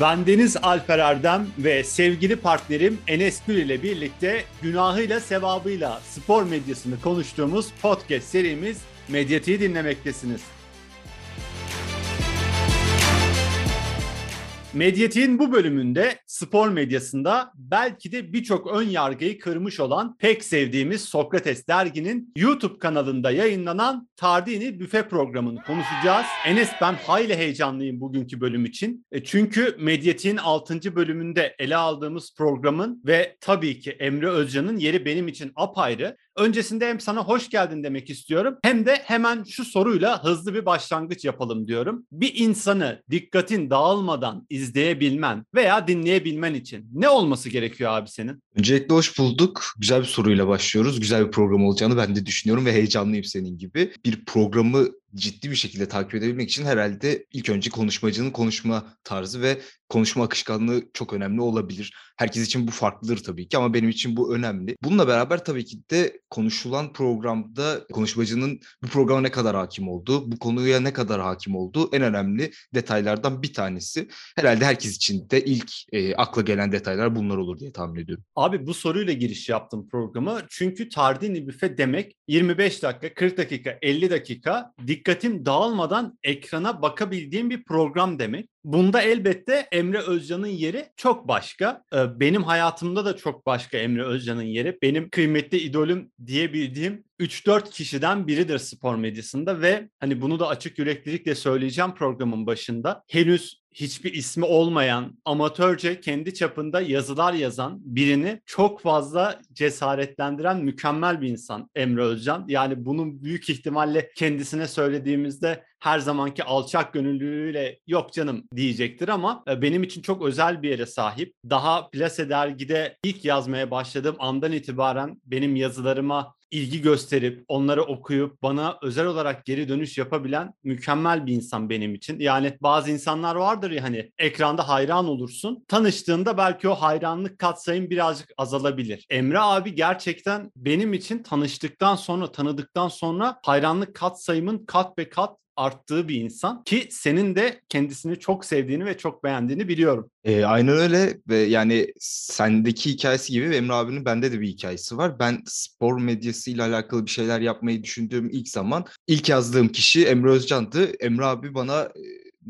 Ben Deniz Alper Erdem ve sevgili partnerim Enes Gül ile birlikte günahıyla sevabıyla spor medyasını konuştuğumuz podcast serimiz Medyatiği dinlemektesiniz. Medyatiğin bu bölümünde spor medyasında belki de birçok ön yargıyı kırmış olan pek sevdiğimiz Sokrates derginin YouTube kanalında yayınlanan Tardini Büfe programını konuşacağız. Enes ben hayli heyecanlıyım bugünkü bölüm için. E, çünkü Medyatiğin 6. bölümünde ele aldığımız programın ve tabii ki Emre Özcan'ın yeri benim için apayrı. Öncesinde hem sana hoş geldin demek istiyorum hem de hemen şu soruyla hızlı bir başlangıç yapalım diyorum. Bir insanı dikkatin dağılmadan izleyebilmen veya dinleyebilmen için ne olması gerekiyor abi senin? Öncelikle hoş bulduk. Güzel bir soruyla başlıyoruz. Güzel bir program olacağını ben de düşünüyorum ve heyecanlıyım senin gibi. Bir programı ciddi bir şekilde takip edebilmek için herhalde ilk önce konuşmacının konuşma tarzı ve konuşma akışkanlığı çok önemli olabilir. Herkes için bu farklıdır tabii ki ama benim için bu önemli. Bununla beraber tabii ki de konuşulan programda konuşmacının bu programa ne kadar hakim olduğu, bu konuya ne kadar hakim olduğu en önemli detaylardan bir tanesi. Herhalde herkes için de ilk e, akla gelen detaylar bunlar olur diye tahmin ediyorum. Abi bu soruyla giriş yaptım programı. Çünkü Tardini büfe demek 25 dakika, 40 dakika, 50 dakika dikkatim dağılmadan ekrana bakabildiğim bir program demek. Bunda elbette Emre Özcan'ın yeri çok başka. Ee, benim hayatımda da çok başka Emre Özcan'ın yeri. Benim kıymetli idolüm diyebildiğim 3-4 kişiden biridir spor medyasında ve hani bunu da açık yüreklilikle söyleyeceğim programın başında. Henüz hiçbir ismi olmayan, amatörce kendi çapında yazılar yazan birini çok fazla cesaretlendiren mükemmel bir insan Emre Özcan. Yani bunun büyük ihtimalle kendisine söylediğimizde her zamanki alçak gönüllülüğüyle yok canım diyecektir ama e, benim için çok özel bir yere sahip. Daha Plase dergide ilk yazmaya başladığım andan itibaren benim yazılarıma ilgi gösterip onları okuyup bana özel olarak geri dönüş yapabilen mükemmel bir insan benim için. Yani bazı insanlar vardır ya hani ekranda hayran olursun. Tanıştığında belki o hayranlık katsayın birazcık azalabilir. Emre abi gerçekten benim için tanıştıktan sonra tanıdıktan sonra hayranlık katsayımın kat ve kat arttığı bir insan ki senin de kendisini çok sevdiğini ve çok beğendiğini biliyorum. E, aynen öyle ve yani sendeki hikayesi gibi Emre abinin bende de bir hikayesi var. Ben spor medyasıyla alakalı bir şeyler yapmayı düşündüğüm ilk zaman ilk yazdığım kişi Emre Özcan'dı. Emre abi bana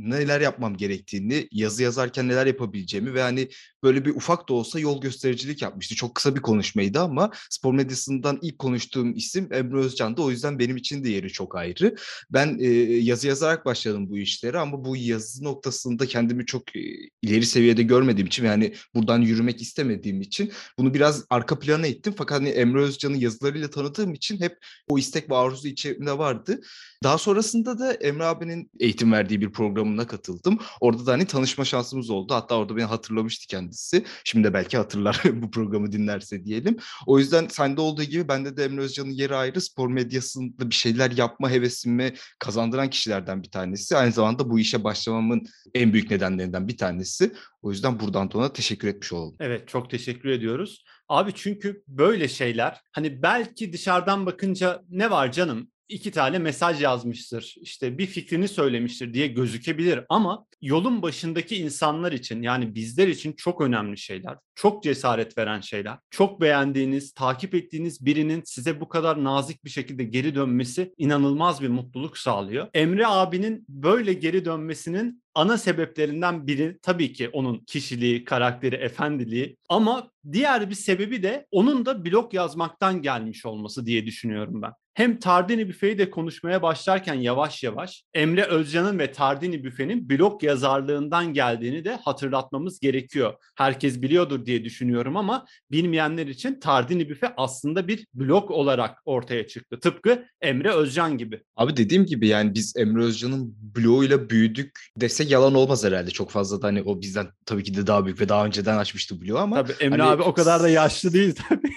neler yapmam gerektiğini, yazı yazarken neler yapabileceğimi ve hani böyle bir ufak da olsa yol göstericilik yapmıştı. Çok kısa bir konuşmaydı ama spor medyasından ilk konuştuğum isim Emre Özcan'dı. O yüzden benim için de yeri çok ayrı. Ben e, yazı yazarak başladım bu işlere ama bu yazı noktasında kendimi çok e, ileri seviyede görmediğim için yani buradan yürümek istemediğim için bunu biraz arka plana ettim. Fakat hani Emre Özcan'ı yazılarıyla tanıdığım için hep o istek ve arzu içimde vardı. Daha sonrasında da Emre abinin eğitim verdiği bir programına katıldım. Orada da hani tanışma şansımız oldu. Hatta orada beni hatırlamıştı kendisi. Şimdi de belki hatırlar bu programı dinlerse diyelim. O yüzden sende olduğu gibi bende de Emre Özcan'ın yeri ayrı. Spor medyasında bir şeyler yapma hevesimi kazandıran kişilerden bir tanesi. Aynı zamanda bu işe başlamamın en büyük nedenlerinden bir tanesi. O yüzden buradan da ona teşekkür etmiş olalım. Evet çok teşekkür ediyoruz. Abi çünkü böyle şeyler hani belki dışarıdan bakınca ne var canım iki tane mesaj yazmıştır, işte bir fikrini söylemiştir diye gözükebilir ama yolun başındaki insanlar için yani bizler için çok önemli şeyler, çok cesaret veren şeyler. Çok beğendiğiniz, takip ettiğiniz birinin size bu kadar nazik bir şekilde geri dönmesi inanılmaz bir mutluluk sağlıyor. Emre abinin böyle geri dönmesinin ana sebeplerinden biri tabii ki onun kişiliği, karakteri, efendiliği ama diğer bir sebebi de onun da blog yazmaktan gelmiş olması diye düşünüyorum ben. Hem Tardini Büfe'yi de konuşmaya başlarken yavaş yavaş Emre Özcan'ın ve Tardini Büfe'nin blog yazarlığından geldiğini de hatırlatmamız gerekiyor. Herkes biliyordur diye düşünüyorum ama bilmeyenler için Tardini Büfe aslında bir blog olarak ortaya çıktı. Tıpkı Emre Özcan gibi. Abi dediğim gibi yani biz Emre Özcan'ın bloğuyla büyüdük desek yalan olmaz herhalde. Çok fazla da hani o bizden tabii ki de daha büyük ve daha önceden açmıştı bloğu ama. Tabii Emre hani... abi o kadar da yaşlı değil tabii.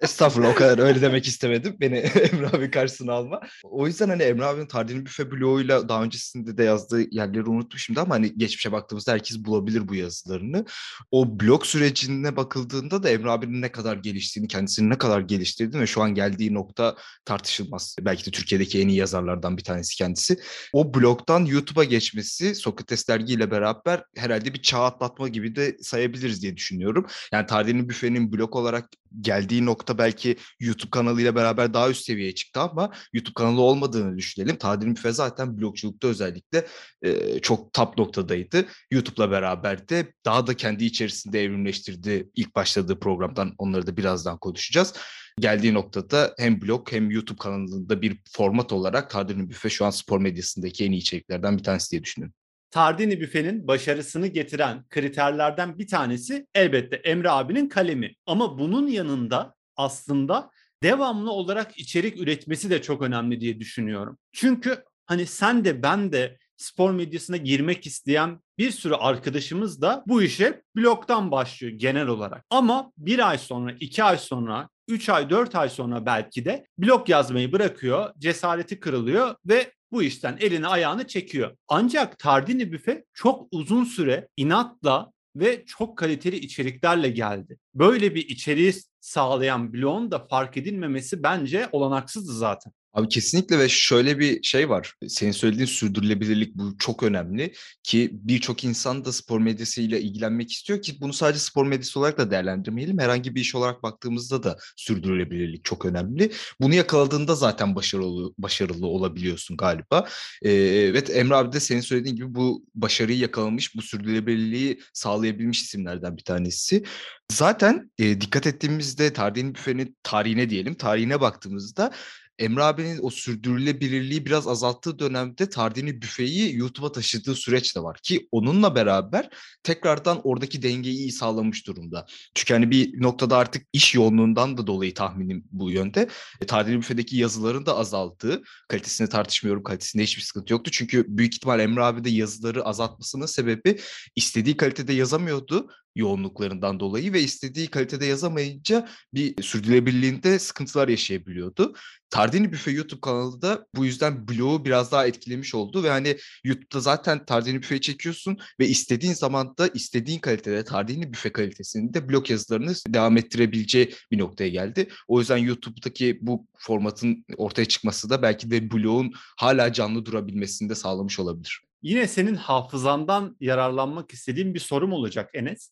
Estağfurullah o kadar öyle demek istemedim. Beni Emre abi karşısına alma. O yüzden hani Emre abinin Tardini Büfe bloğuyla daha öncesinde de yazdığı yerleri unuttum şimdi ama hani geçmişe baktığımızda herkes bulabilir bu yazılarını. O blog sürecine bakıldığında da Emre abinin ne kadar geliştiğini, kendisini ne kadar geliştirdiğini ve şu an geldiği nokta tartışılmaz. Belki de Türkiye'deki en iyi yazarlardan bir tanesi kendisi. O blogdan YouTube'a geçmesi Sokrates dergiyle beraber herhalde bir çağ atlatma gibi de sayabiliriz diye düşünüyorum. Yani Tardini Büfe'nin blog olarak geldiği nokta belki YouTube kanalıyla beraber daha üst seviyeye çıktı ama YouTube kanalı olmadığını düşünelim. Tadil Müfe zaten blogculukta özellikle e, çok top noktadaydı. YouTube'la beraber de daha da kendi içerisinde evrimleştirdi ilk başladığı programdan. Onları da birazdan konuşacağız. Geldiği noktada hem blog hem YouTube kanalında bir format olarak Tardini Büfe şu an spor medyasındaki en iyi içeriklerden bir tanesi diye düşünüyorum. Tardini Büfe'nin başarısını getiren kriterlerden bir tanesi elbette Emre abinin kalemi. Ama bunun yanında aslında devamlı olarak içerik üretmesi de çok önemli diye düşünüyorum. Çünkü hani sen de ben de spor medyasına girmek isteyen bir sürü arkadaşımız da bu işe blogdan başlıyor genel olarak. Ama bir ay sonra, iki ay sonra, üç ay, dört ay sonra belki de blog yazmayı bırakıyor, cesareti kırılıyor ve bu işten elini ayağını çekiyor. Ancak Tardini Büfe çok uzun süre inatla ve çok kaliteli içeriklerle geldi. Böyle bir içeriği sağlayan bloğun da fark edilmemesi bence olanaksızdı zaten. Abi kesinlikle ve şöyle bir şey var. Senin söylediğin sürdürülebilirlik bu çok önemli ki birçok insan da spor medyasıyla ilgilenmek istiyor ki bunu sadece spor medyası olarak da değerlendirmeyelim. Herhangi bir iş olarak baktığımızda da sürdürülebilirlik çok önemli. Bunu yakaladığında zaten başarılı başarılı olabiliyorsun galiba. Ee, evet Emre abi de senin söylediğin gibi bu başarıyı yakalamış, bu sürdürülebilirliği sağlayabilmiş isimlerden bir tanesi. Zaten e, dikkat ettiğimizde Tarihin Büfe'nin tarihine diyelim, tarihine baktığımızda Emre abinin o sürdürülebilirliği biraz azalttığı dönemde Tardini büfeyi YouTube'a taşıdığı süreç de var ki onunla beraber tekrardan oradaki dengeyi iyi sağlamış durumda. Çünkü hani bir noktada artık iş yoğunluğundan da dolayı tahminim bu yönde. E, Tardini büfedeki yazıların da azaldığı, kalitesini tartışmıyorum, kalitesinde hiçbir sıkıntı yoktu. Çünkü büyük ihtimal Emre abi de yazıları azaltmasının sebebi istediği kalitede yazamıyordu yoğunluklarından dolayı ve istediği kalitede yazamayınca bir sürdürülebilirliğinde sıkıntılar yaşayabiliyordu. Tardini Büfe YouTube kanalı da bu yüzden bloğu biraz daha etkilemiş oldu ve hani YouTube'da zaten Tardini Büfe'yi çekiyorsun ve istediğin zaman da istediğin kalitede Tardini Büfe kalitesinde blog yazılarını devam ettirebileceği bir noktaya geldi. O yüzden YouTube'daki bu formatın ortaya çıkması da belki de bloğun hala canlı durabilmesini de sağlamış olabilir. Yine senin hafızandan yararlanmak istediğim bir sorum olacak Enes.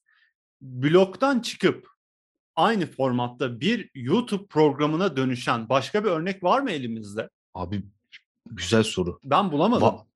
Bloktan çıkıp aynı formatta bir YouTube programına dönüşen başka bir örnek var mı elimizde? Abi güzel soru. Ben bulamadım. Va-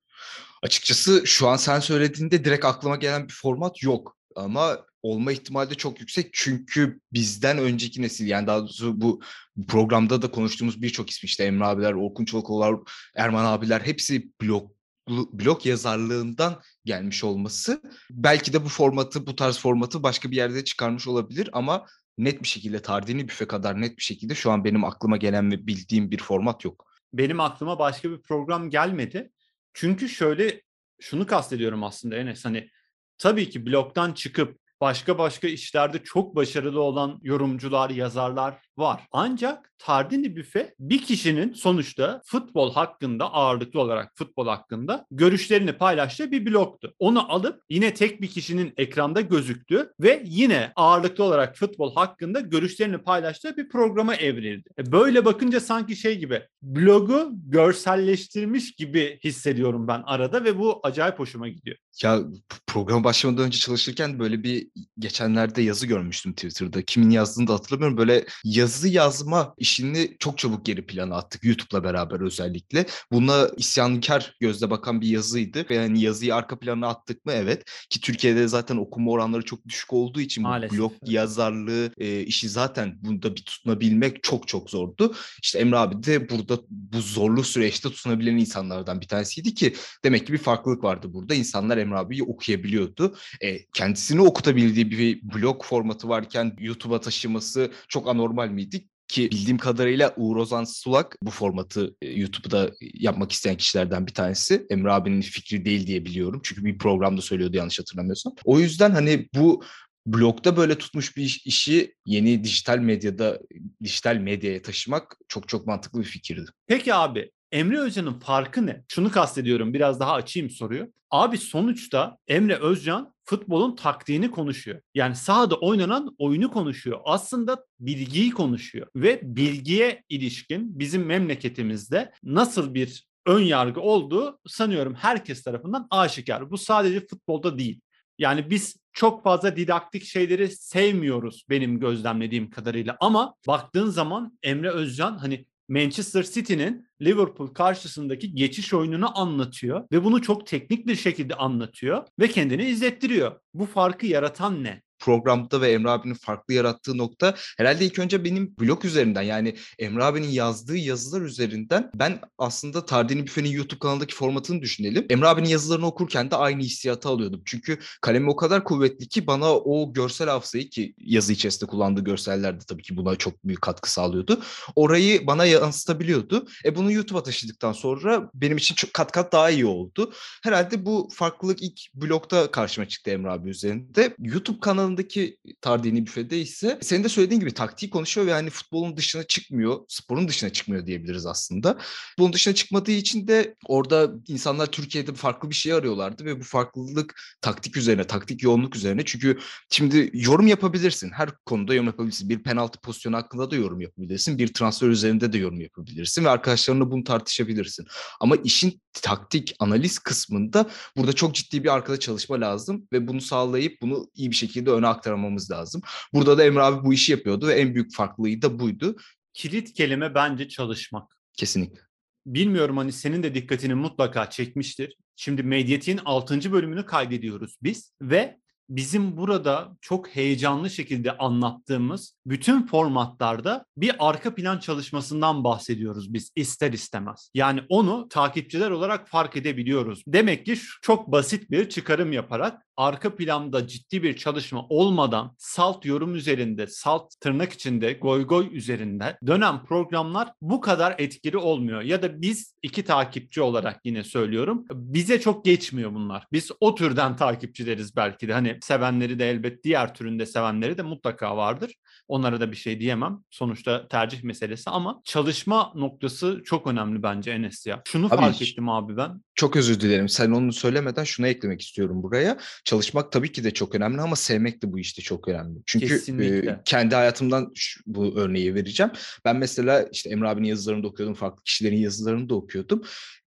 Açıkçası şu an sen söylediğinde direkt aklıma gelen bir format yok. Ama olma ihtimali de çok yüksek. Çünkü bizden önceki nesil yani daha doğrusu bu programda da konuştuğumuz birçok ismi işte Emre abiler, Orkun Çolakoğlu'lar, Erman abiler hepsi blog blog yazarlığından gelmiş olması belki de bu formatı bu tarz formatı başka bir yerde çıkarmış olabilir ama net bir şekilde Tardini büfe kadar net bir şekilde şu an benim aklıma gelen ve bildiğim bir format yok. Benim aklıma başka bir program gelmedi. Çünkü şöyle şunu kastediyorum aslında Enes hani tabii ki blogdan çıkıp başka başka işlerde çok başarılı olan yorumcular, yazarlar var. Ancak Tardini Büfe bir kişinin sonuçta futbol hakkında ağırlıklı olarak futbol hakkında görüşlerini paylaştığı bir blogtu. Onu alıp yine tek bir kişinin ekranda gözüktü ve yine ağırlıklı olarak futbol hakkında görüşlerini paylaştığı bir programa evrildi. E, böyle bakınca sanki şey gibi blogu görselleştirmiş gibi hissediyorum ben arada ve bu acayip hoşuma gidiyor. Ya program başlamadan önce çalışırken böyle bir geçenlerde yazı görmüştüm Twitter'da. Kimin yazdığını da hatırlamıyorum. Böyle yazı yazma işini çok çabuk geri plana attık YouTube'la beraber özellikle. Buna isyankar gözle bakan bir yazıydı. Yani yazıyı arka plana attık mı? Evet. Ki Türkiye'de zaten okuma oranları çok düşük olduğu için Maalesef. bu blog yazarlığı e, işi zaten bunda bir tutunabilmek çok çok zordu. İşte Emre abi de burada bu zorlu süreçte tutunabilen insanlardan bir tanesiydi ki demek ki bir farklılık vardı burada. İnsanlar Emre abiyi okuyabiliyordu. E, kendisini okutabildiği bir blog formatı varken YouTube'a taşıması çok anormal miydi? ki bildiğim kadarıyla Uğur Ozan Sulak bu formatı e, YouTube'da yapmak isteyen kişilerden bir tanesi. Emre abinin fikri değil diye biliyorum. Çünkü bir programda söylüyordu yanlış hatırlamıyorsam. O yüzden hani bu blogda böyle tutmuş bir iş, işi yeni dijital medyada dijital medyaya taşımak çok çok mantıklı bir fikirdi. Peki abi Emre Özcan'ın farkı ne? Şunu kastediyorum biraz daha açayım soruyu. Abi sonuçta Emre Özcan futbolun taktiğini konuşuyor. Yani sahada oynanan oyunu konuşuyor. Aslında bilgiyi konuşuyor ve bilgiye ilişkin bizim memleketimizde nasıl bir ön yargı olduğu sanıyorum herkes tarafından aşikar. Bu sadece futbolda değil. Yani biz çok fazla didaktik şeyleri sevmiyoruz benim gözlemlediğim kadarıyla ama baktığın zaman Emre Özcan hani Manchester City'nin Liverpool karşısındaki geçiş oyununu anlatıyor ve bunu çok teknik bir şekilde anlatıyor ve kendini izlettiriyor. Bu farkı yaratan ne? Programda ve Emre abinin farklı yarattığı nokta herhalde ilk önce benim blog üzerinden yani Emre abinin yazdığı yazılar üzerinden ben aslında Tardini Büfe'nin YouTube kanalındaki formatını düşünelim. Emre abinin yazılarını okurken de aynı hissiyatı alıyordum. Çünkü kalemi o kadar kuvvetli ki bana o görsel hafızayı ki yazı içerisinde kullandığı görsellerde tabii ki buna çok büyük katkı sağlıyordu. Orayı bana yansıtabiliyordu. E bunu YouTube'a taşıdıktan sonra benim için çok kat kat daha iyi oldu. Herhalde bu farklılık ilk blogda karşıma çıktı Emre abi üzerinde. YouTube kanalı kanalındaki Tardini Büfe'de ise senin de söylediğin gibi taktiği konuşuyor ve hani futbolun dışına çıkmıyor, sporun dışına çıkmıyor diyebiliriz aslında. Bunun dışına çıkmadığı için de orada insanlar Türkiye'de farklı bir şey arıyorlardı ve bu farklılık taktik üzerine, taktik yoğunluk üzerine. Çünkü şimdi yorum yapabilirsin. Her konuda yorum yapabilirsin. Bir penaltı pozisyonu hakkında da yorum yapabilirsin. Bir transfer üzerinde de yorum yapabilirsin ve arkadaşlarınla bunu tartışabilirsin. Ama işin taktik analiz kısmında burada çok ciddi bir arkada çalışma lazım ve bunu sağlayıp bunu iyi bir şekilde öne aktarmamız lazım. Burada da Emre abi bu işi yapıyordu ve en büyük farklılığı da buydu. Kilit kelime bence çalışmak. Kesinlikle. Bilmiyorum hani senin de dikkatini mutlaka çekmiştir. Şimdi Medyat'in 6. bölümünü kaydediyoruz biz ve bizim burada çok heyecanlı şekilde anlattığımız bütün formatlarda bir arka plan çalışmasından bahsediyoruz biz ister istemez. Yani onu takipçiler olarak fark edebiliyoruz. Demek ki çok basit bir çıkarım yaparak arka planda ciddi bir çalışma olmadan salt yorum üzerinde, salt tırnak içinde, goy goy üzerinde dönen programlar bu kadar etkili olmuyor. Ya da biz iki takipçi olarak yine söylüyorum. Bize çok geçmiyor bunlar. Biz o türden takipçileriz belki de. Hani sevenleri de elbet diğer türünde sevenleri de mutlaka vardır. Onlara da bir şey diyemem. Sonuçta tercih meselesi ama çalışma noktası çok önemli bence Enes ya. Şunu abi, fark ettim abi ben. Çok özür dilerim. Sen onu söylemeden şunu eklemek istiyorum buraya. Çalışmak tabii ki de çok önemli ama sevmek de bu işte çok önemli. Çünkü e, kendi hayatımdan şu, bu örneği vereceğim. Ben mesela işte Emre abinin yazılarını da okuyordum. Farklı kişilerin yazılarını da okuyordum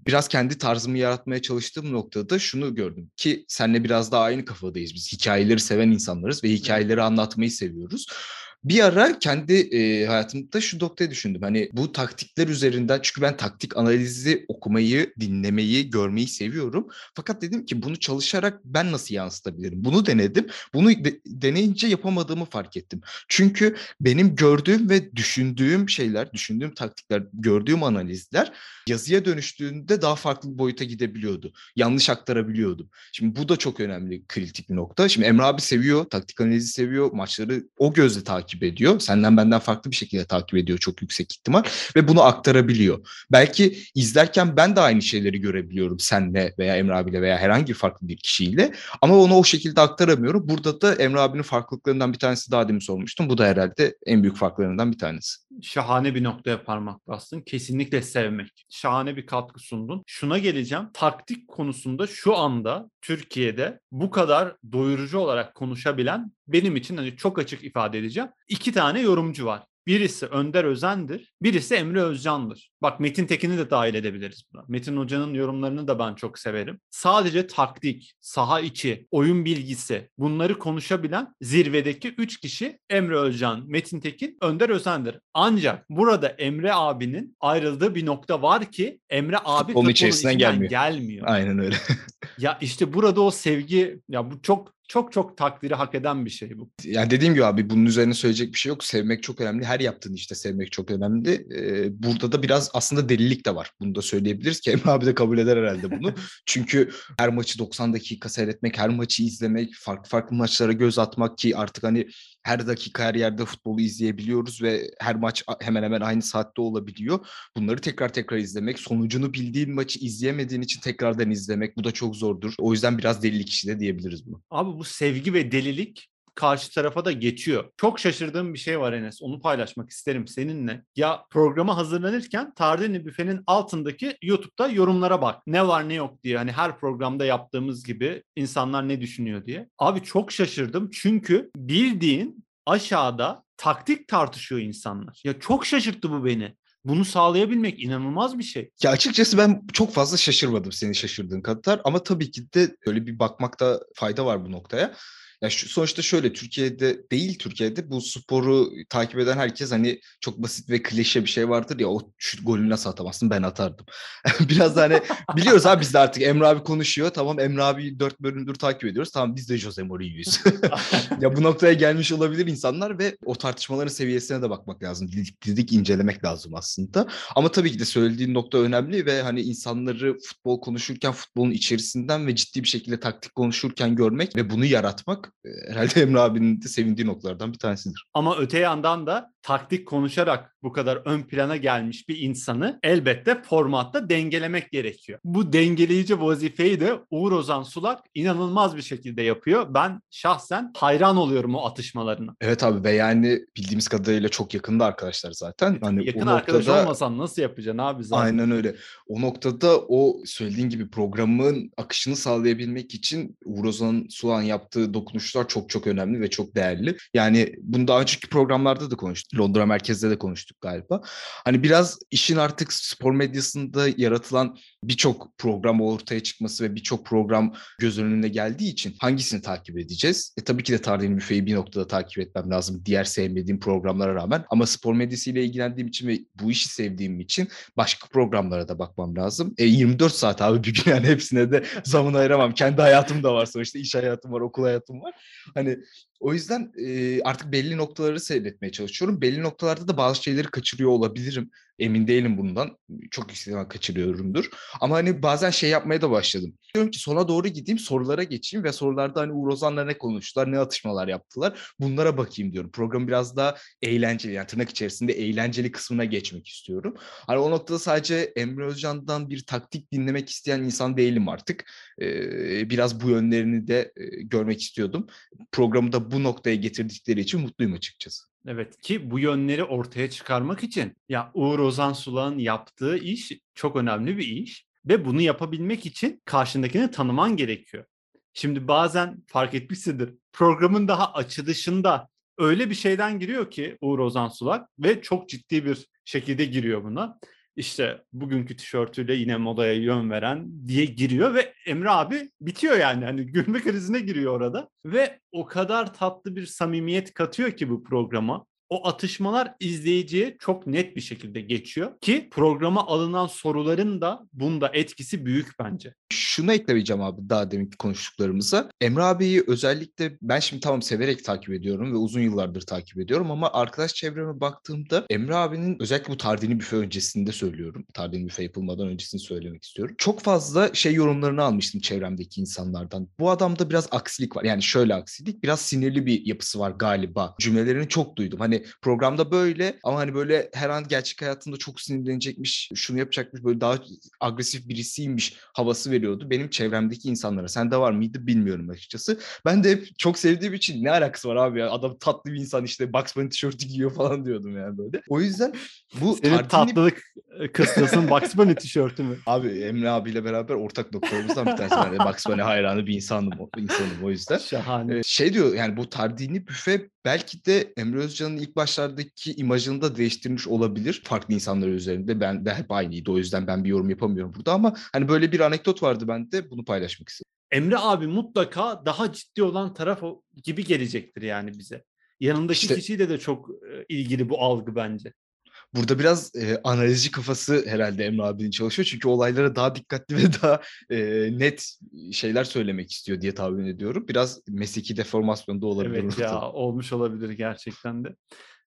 biraz kendi tarzımı yaratmaya çalıştığım noktada şunu gördüm ki senle biraz daha aynı kafadayız. Biz hikayeleri seven insanlarız ve hikayeleri anlatmayı seviyoruz. Bir ara kendi e, hayatımda şu noktayı düşündüm. Hani bu taktikler üzerinden çünkü ben taktik analizi okumayı, dinlemeyi, görmeyi seviyorum. Fakat dedim ki bunu çalışarak ben nasıl yansıtabilirim? Bunu denedim. Bunu de, deneyince yapamadığımı fark ettim. Çünkü benim gördüğüm ve düşündüğüm şeyler, düşündüğüm taktikler, gördüğüm analizler yazıya dönüştüğünde daha farklı bir boyuta gidebiliyordu. Yanlış aktarabiliyordum. Şimdi bu da çok önemli, kritik bir nokta. Şimdi Emre abi seviyor, taktik analizi seviyor, maçları o gözle takip takip ediyor. Senden benden farklı bir şekilde takip ediyor çok yüksek ihtimal ve bunu aktarabiliyor. Belki izlerken ben de aynı şeyleri görebiliyorum senle veya Emre abiyle veya herhangi farklı bir kişiyle ama onu o şekilde aktaramıyorum. Burada da Emre abinin farklılıklarından bir tanesi daha demin sormuştum. Bu da herhalde en büyük farklarından bir tanesi. Şahane bir noktaya parmak bastın. Kesinlikle sevmek. Şahane bir katkı sundun. Şuna geleceğim. Taktik konusunda şu anda Türkiye'de bu kadar doyurucu olarak konuşabilen benim için hani çok açık ifade edeceğim. iki tane yorumcu var. Birisi Önder Özen'dir, birisi Emre Özcan'dır. Bak Metin Tekin'i de dahil edebiliriz buna. Metin Hoca'nın yorumlarını da ben çok severim. Sadece taktik, saha içi, oyun bilgisi bunları konuşabilen zirvedeki 3 kişi Emre Özcan, Metin Tekin, Önder Özen'dir. Ancak burada Emre abinin ayrıldığı bir nokta var ki Emre abi onun içerisinden gelmiyor. gelmiyor. Aynen öyle. ya işte burada o sevgi ya bu çok çok çok takdiri hak eden bir şey bu. Yani dediğim gibi abi bunun üzerine söyleyecek bir şey yok. Sevmek çok önemli. Her yaptığın işte sevmek çok önemli. Ee, burada da biraz aslında delilik de var. Bunu da söyleyebiliriz ki Emre abi de kabul eder herhalde bunu. Çünkü her maçı 90 dakika seyretmek, her maçı izlemek, farklı farklı maçlara göz atmak ki artık hani her dakika her yerde futbolu izleyebiliyoruz ve her maç hemen hemen aynı saatte olabiliyor. Bunları tekrar tekrar izlemek, sonucunu bildiğin maçı izleyemediğin için tekrardan izlemek bu da çok zordur. O yüzden biraz delilik işi de diyebiliriz bunu. Abi bu sevgi ve delilik karşı tarafa da geçiyor. Çok şaşırdığım bir şey var Enes. Onu paylaşmak isterim seninle. Ya programa hazırlanırken Tardini Büfe'nin altındaki YouTube'da yorumlara bak. Ne var ne yok diye. Hani her programda yaptığımız gibi insanlar ne düşünüyor diye. Abi çok şaşırdım çünkü bildiğin aşağıda taktik tartışıyor insanlar. Ya çok şaşırttı bu beni. Bunu sağlayabilmek inanılmaz bir şey. Ya açıkçası ben çok fazla şaşırmadım senin şaşırdığın kadar ama tabii ki de öyle bir bakmakta fayda var bu noktaya. Ya şu, sonuçta şöyle Türkiye'de değil Türkiye'de bu sporu takip eden herkes hani çok basit ve klişe bir şey vardır ya o şu golü nasıl atamazsın ben atardım. Biraz da hani biliyoruz abi biz de artık Emre abi konuşuyor tamam Emre abi dört bölümdür takip ediyoruz tamam biz de Jose Mourinho'yuz. ya bu noktaya gelmiş olabilir insanlar ve o tartışmaların seviyesine de bakmak lazım. Didik didik incelemek lazım aslında. Ama tabii ki de söylediğin nokta önemli ve hani insanları futbol konuşurken futbolun içerisinden ve ciddi bir şekilde taktik konuşurken görmek ve bunu yaratmak herhalde Emre abinin de sevindiği noktalardan bir tanesidir. Ama öte yandan da taktik konuşarak bu kadar ön plana gelmiş bir insanı elbette formatta dengelemek gerekiyor. Bu dengeleyici vazifeyi de Uğur Ozan Sulak inanılmaz bir şekilde yapıyor. Ben şahsen hayran oluyorum o atışmalarına. Evet abi ve yani bildiğimiz kadarıyla çok yakında arkadaşlar zaten. Hani Yakın o arkadaş noktada, olmasan nasıl yapacaksın abi zaten? Aynen öyle. O noktada o söylediğin gibi programın akışını sağlayabilmek için Uğur Ozan Sulak'ın yaptığı dokunuşlar çok çok önemli ve çok değerli. Yani bunu daha önceki programlarda da konuştuk. Londra merkezde de konuştuk galiba. Hani biraz işin artık spor medyasında yaratılan birçok program ortaya çıkması ve birçok program göz önüne geldiği için hangisini takip edeceğiz? E tabii ki de Tardini Büfe'yi bir noktada takip etmem lazım diğer sevmediğim programlara rağmen. Ama spor medyasıyla ilgilendiğim için ve bu işi sevdiğim için başka programlara da bakmam lazım. E 24 saat abi bir gün yani hepsine de zaman ayıramam. Kendi hayatım da var sonuçta iş hayatım var, okul hayatım var. Hani o yüzden e, artık belli noktaları seyretmeye çalışıyorum. Belli noktalarda da bazı şeyleri kaçırıyor olabilirim. Emin değilim bundan. Çok istediğim kaçırıyorumdur. Ama hani bazen şey yapmaya da başladım. Diyorum ki sona doğru gideyim sorulara geçeyim ve sorularda hani Uğur Ozan'la ne konuştular, ne atışmalar yaptılar. Bunlara bakayım diyorum. Program biraz daha eğlenceli yani tırnak içerisinde eğlenceli kısmına geçmek istiyorum. Hani o noktada sadece Emre Özcan'dan bir taktik dinlemek isteyen insan değilim artık. Ee, biraz bu yönlerini de e, görmek istiyordum. Programı da bu noktaya getirdikleri için mutluyum açıkçası. Evet ki bu yönleri ortaya çıkarmak için ya Uğur Ozan Sulak'ın yaptığı iş çok önemli bir iş ve bunu yapabilmek için karşındakini tanıman gerekiyor. Şimdi bazen fark etmişsindir programın daha açılışında öyle bir şeyden giriyor ki Uğur Ozan Sulak ve çok ciddi bir şekilde giriyor buna işte bugünkü tişörtüyle yine modaya yön veren diye giriyor ve Emre abi bitiyor yani. Hani gülme krizine giriyor orada ve o kadar tatlı bir samimiyet katıyor ki bu programa o atışmalar izleyiciye çok net bir şekilde geçiyor ki programa alınan soruların da bunda etkisi büyük bence. Şunu ekleyeceğim abi daha deminki konuştuklarımıza. Emre abiyi özellikle ben şimdi tamam severek takip ediyorum ve uzun yıllardır takip ediyorum ama arkadaş çevreme baktığımda Emre abinin özellikle bu Tardini Büfe öncesinde söylüyorum. Tardini Büfe yapılmadan öncesini söylemek istiyorum. Çok fazla şey yorumlarını almıştım çevremdeki insanlardan. Bu adamda biraz aksilik var. Yani şöyle aksilik biraz sinirli bir yapısı var galiba. Cümlelerini çok duydum. Hani programda böyle ama hani böyle her an gerçek hayatında çok sinirlenecekmiş, şunu yapacakmış, böyle daha agresif birisiymiş havası veriyordu benim çevremdeki insanlara. Sende var mıydı bilmiyorum açıkçası. Ben de hep çok sevdiğim için ne alakası var abi ya adam tatlı bir insan işte Bugs Bunny tişörtü giyiyor falan diyordum yani böyle. O yüzden bu Senin tardini... tatlılık kıstasın Bugs Bunny tişörtü mü? Abi Emre abiyle beraber ortak noktalarımızdan bir tanesi. Ben Bugs Bunny hayranı bir insanım, insanım o yüzden. Şahane. Ee, şey diyor yani bu Tardini büfe belki de Emre Özcan'ın ilk başlardaki imajını da değiştirmiş olabilir farklı insanlar üzerinde. Ben de hep aynıydı o yüzden ben bir yorum yapamıyorum burada ama hani böyle bir anekdot vardı bende bunu paylaşmak istedim. Emre abi mutlaka daha ciddi olan taraf gibi gelecektir yani bize. Yanındaki işte, kişiyle de çok ilgili bu algı bence. Burada biraz e, analizci kafası herhalde Emre abinin çalışıyor. Çünkü olaylara daha dikkatli ve daha e, net şeyler söylemek istiyor diye tahmin ediyorum. Biraz mesleki deformasyon da olabilir. Evet ya olmuş olabilir gerçekten de.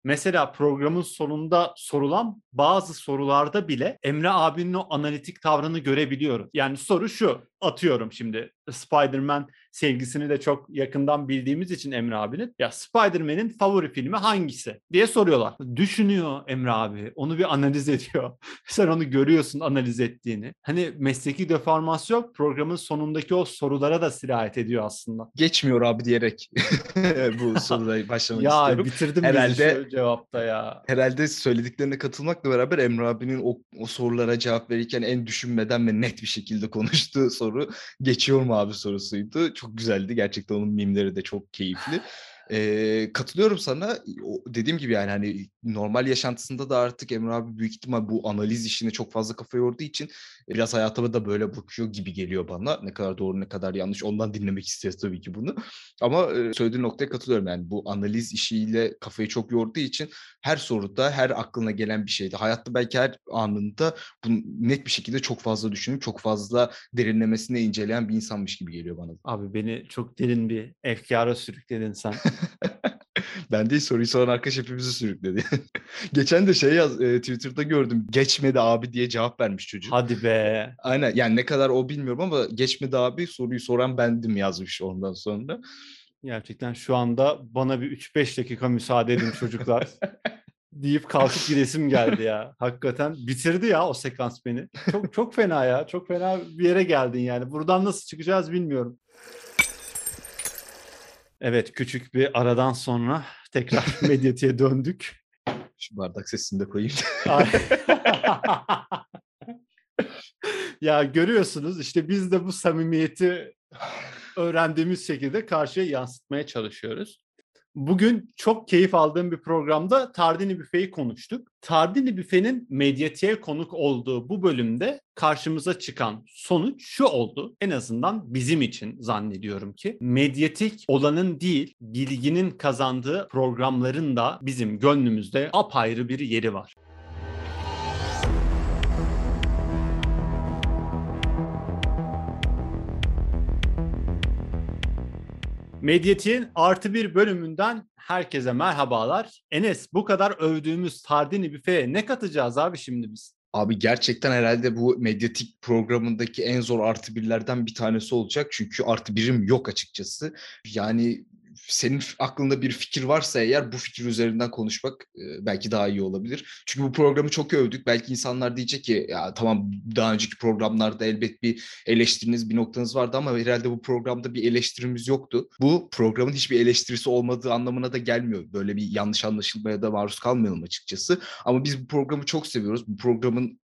Mesela programın sonunda sorulan bazı sorularda bile Emre abinin o analitik tavrını görebiliyorum. Yani soru şu, atıyorum şimdi Spider-Man sevgisini de çok yakından bildiğimiz için Emre abinin ya Spider-Man'in favori filmi hangisi diye soruyorlar. Düşünüyor Emre abi. Onu bir analiz ediyor. Sen onu görüyorsun analiz ettiğini. Hani mesleki deformasyon programın sonundaki o sorulara da sirayet ediyor aslında. Geçmiyor abi diyerek bu soruda başlamak ya istiyorum. bitirdim Herhalde- cevapta ya. Herhalde söylediklerine katılmakla beraber Emre abinin o, o sorulara cevap verirken en düşünmeden ve net bir şekilde konuştuğu soru geçiyor mu abi sorusuydu. Çok güzeldi. Gerçekten onun mimleri de çok keyifli. Ee, katılıyorum sana. O, dediğim gibi yani hani normal yaşantısında da artık Emre abi büyük ihtimal bu analiz işine çok fazla kafa yorduğu için biraz hayatıma da böyle bakıyor gibi geliyor bana. Ne kadar doğru ne kadar yanlış ondan dinlemek istiyoruz tabii ki bunu. Ama e, söylediğin noktaya katılıyorum yani bu analiz işiyle kafayı çok yorduğu için her soruda her aklına gelen bir şeydi. Hayatta belki her anında bunu net bir şekilde çok fazla düşünüp çok fazla derinlemesine inceleyen bir insanmış gibi geliyor bana. Abi beni çok derin bir efkara sürükledin sen. Ben değil soruyu soran arkadaş hepimizi sürükledi. Geçen de şey yaz e, Twitter'da gördüm. Geçmedi abi diye cevap vermiş çocuk. Hadi be. Aynen yani ne kadar o bilmiyorum ama geçmedi abi soruyu soran bendim yazmış ondan sonra. Gerçekten şu anda bana bir 3-5 dakika müsaade edin çocuklar. deyip kalkıp gidesim geldi ya. Hakikaten bitirdi ya o sekans beni. Çok çok fena ya. Çok fena bir yere geldin yani. Buradan nasıl çıkacağız bilmiyorum. Evet küçük bir aradan sonra tekrar medyatiğe döndük. Şu bardak sesini de koyayım. Ay. ya görüyorsunuz işte biz de bu samimiyeti öğrendiğimiz şekilde karşıya yansıtmaya çalışıyoruz. Bugün çok keyif aldığım bir programda Tardini Büfe'yi konuştuk. Tardini Büfe'nin medyatiğe konuk olduğu bu bölümde karşımıza çıkan sonuç şu oldu. En azından bizim için zannediyorum ki medyatik olanın değil bilginin kazandığı programların da bizim gönlümüzde apayrı bir yeri var. Medyatiğin artı bir bölümünden herkese merhabalar. Enes bu kadar övdüğümüz Tardini büfeye ne katacağız abi şimdi biz? Abi gerçekten herhalde bu medyatik programındaki en zor artı birlerden bir tanesi olacak. Çünkü artı birim yok açıkçası. Yani senin aklında bir fikir varsa eğer bu fikir üzerinden konuşmak belki daha iyi olabilir. Çünkü bu programı çok övdük. Belki insanlar diyecek ki ya tamam daha önceki programlarda elbet bir eleştiriniz bir noktanız vardı ama herhalde bu programda bir eleştirimiz yoktu. Bu programın hiçbir eleştirisi olmadığı anlamına da gelmiyor. Böyle bir yanlış anlaşılmaya da maruz kalmayalım açıkçası. Ama biz bu programı çok seviyoruz. Bu programın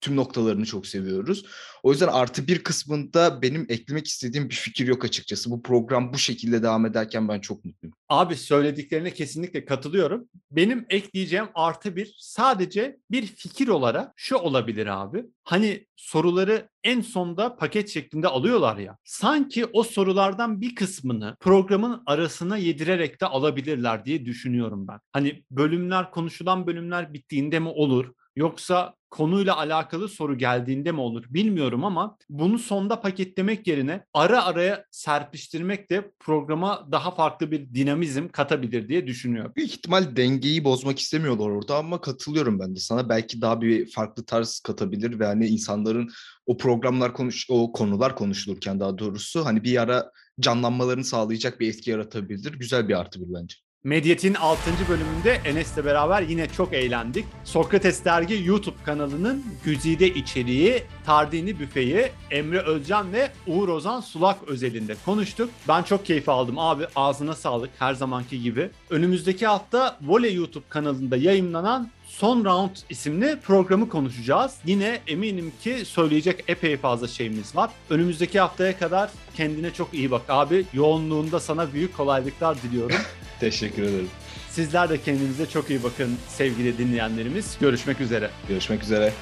tüm noktalarını çok seviyoruz. O yüzden artı bir kısmında benim eklemek istediğim bir fikir yok açıkçası. Bu program bu şekilde devam ederken ben çok mutluyum. Abi söylediklerine kesinlikle katılıyorum. Benim ekleyeceğim artı bir sadece bir fikir olarak şu olabilir abi. Hani soruları en sonda paket şeklinde alıyorlar ya. Sanki o sorulardan bir kısmını programın arasına yedirerek de alabilirler diye düşünüyorum ben. Hani bölümler konuşulan bölümler bittiğinde mi olur? Yoksa konuyla alakalı soru geldiğinde mi olur bilmiyorum ama bunu sonda paketlemek yerine ara araya serpiştirmek de programa daha farklı bir dinamizm katabilir diye düşünüyorum. Büyük ihtimal dengeyi bozmak istemiyorlar orada ama katılıyorum ben de sana. Belki daha bir farklı tarz katabilir ve hani insanların o programlar konuş o konular konuşulurken daha doğrusu hani bir ara canlanmalarını sağlayacak bir etki yaratabilir. Güzel bir artı bir bence. Medyat'in 6. bölümünde Enes'le beraber yine çok eğlendik. Sokrates Dergi YouTube kanalının güzide içeriği, Tardini Büfe'yi Emre Özcan ve Uğur Ozan Sulak özelinde konuştuk. Ben çok keyif aldım abi ağzına sağlık her zamanki gibi. Önümüzdeki hafta Voley YouTube kanalında yayınlanan Son Round isimli programı konuşacağız. Yine eminim ki söyleyecek epey fazla şeyimiz var. Önümüzdeki haftaya kadar kendine çok iyi bak abi. Yoğunluğunda sana büyük kolaylıklar diliyorum. Teşekkür ederim. Sizler de kendinize çok iyi bakın sevgili dinleyenlerimiz. Görüşmek üzere. Görüşmek üzere.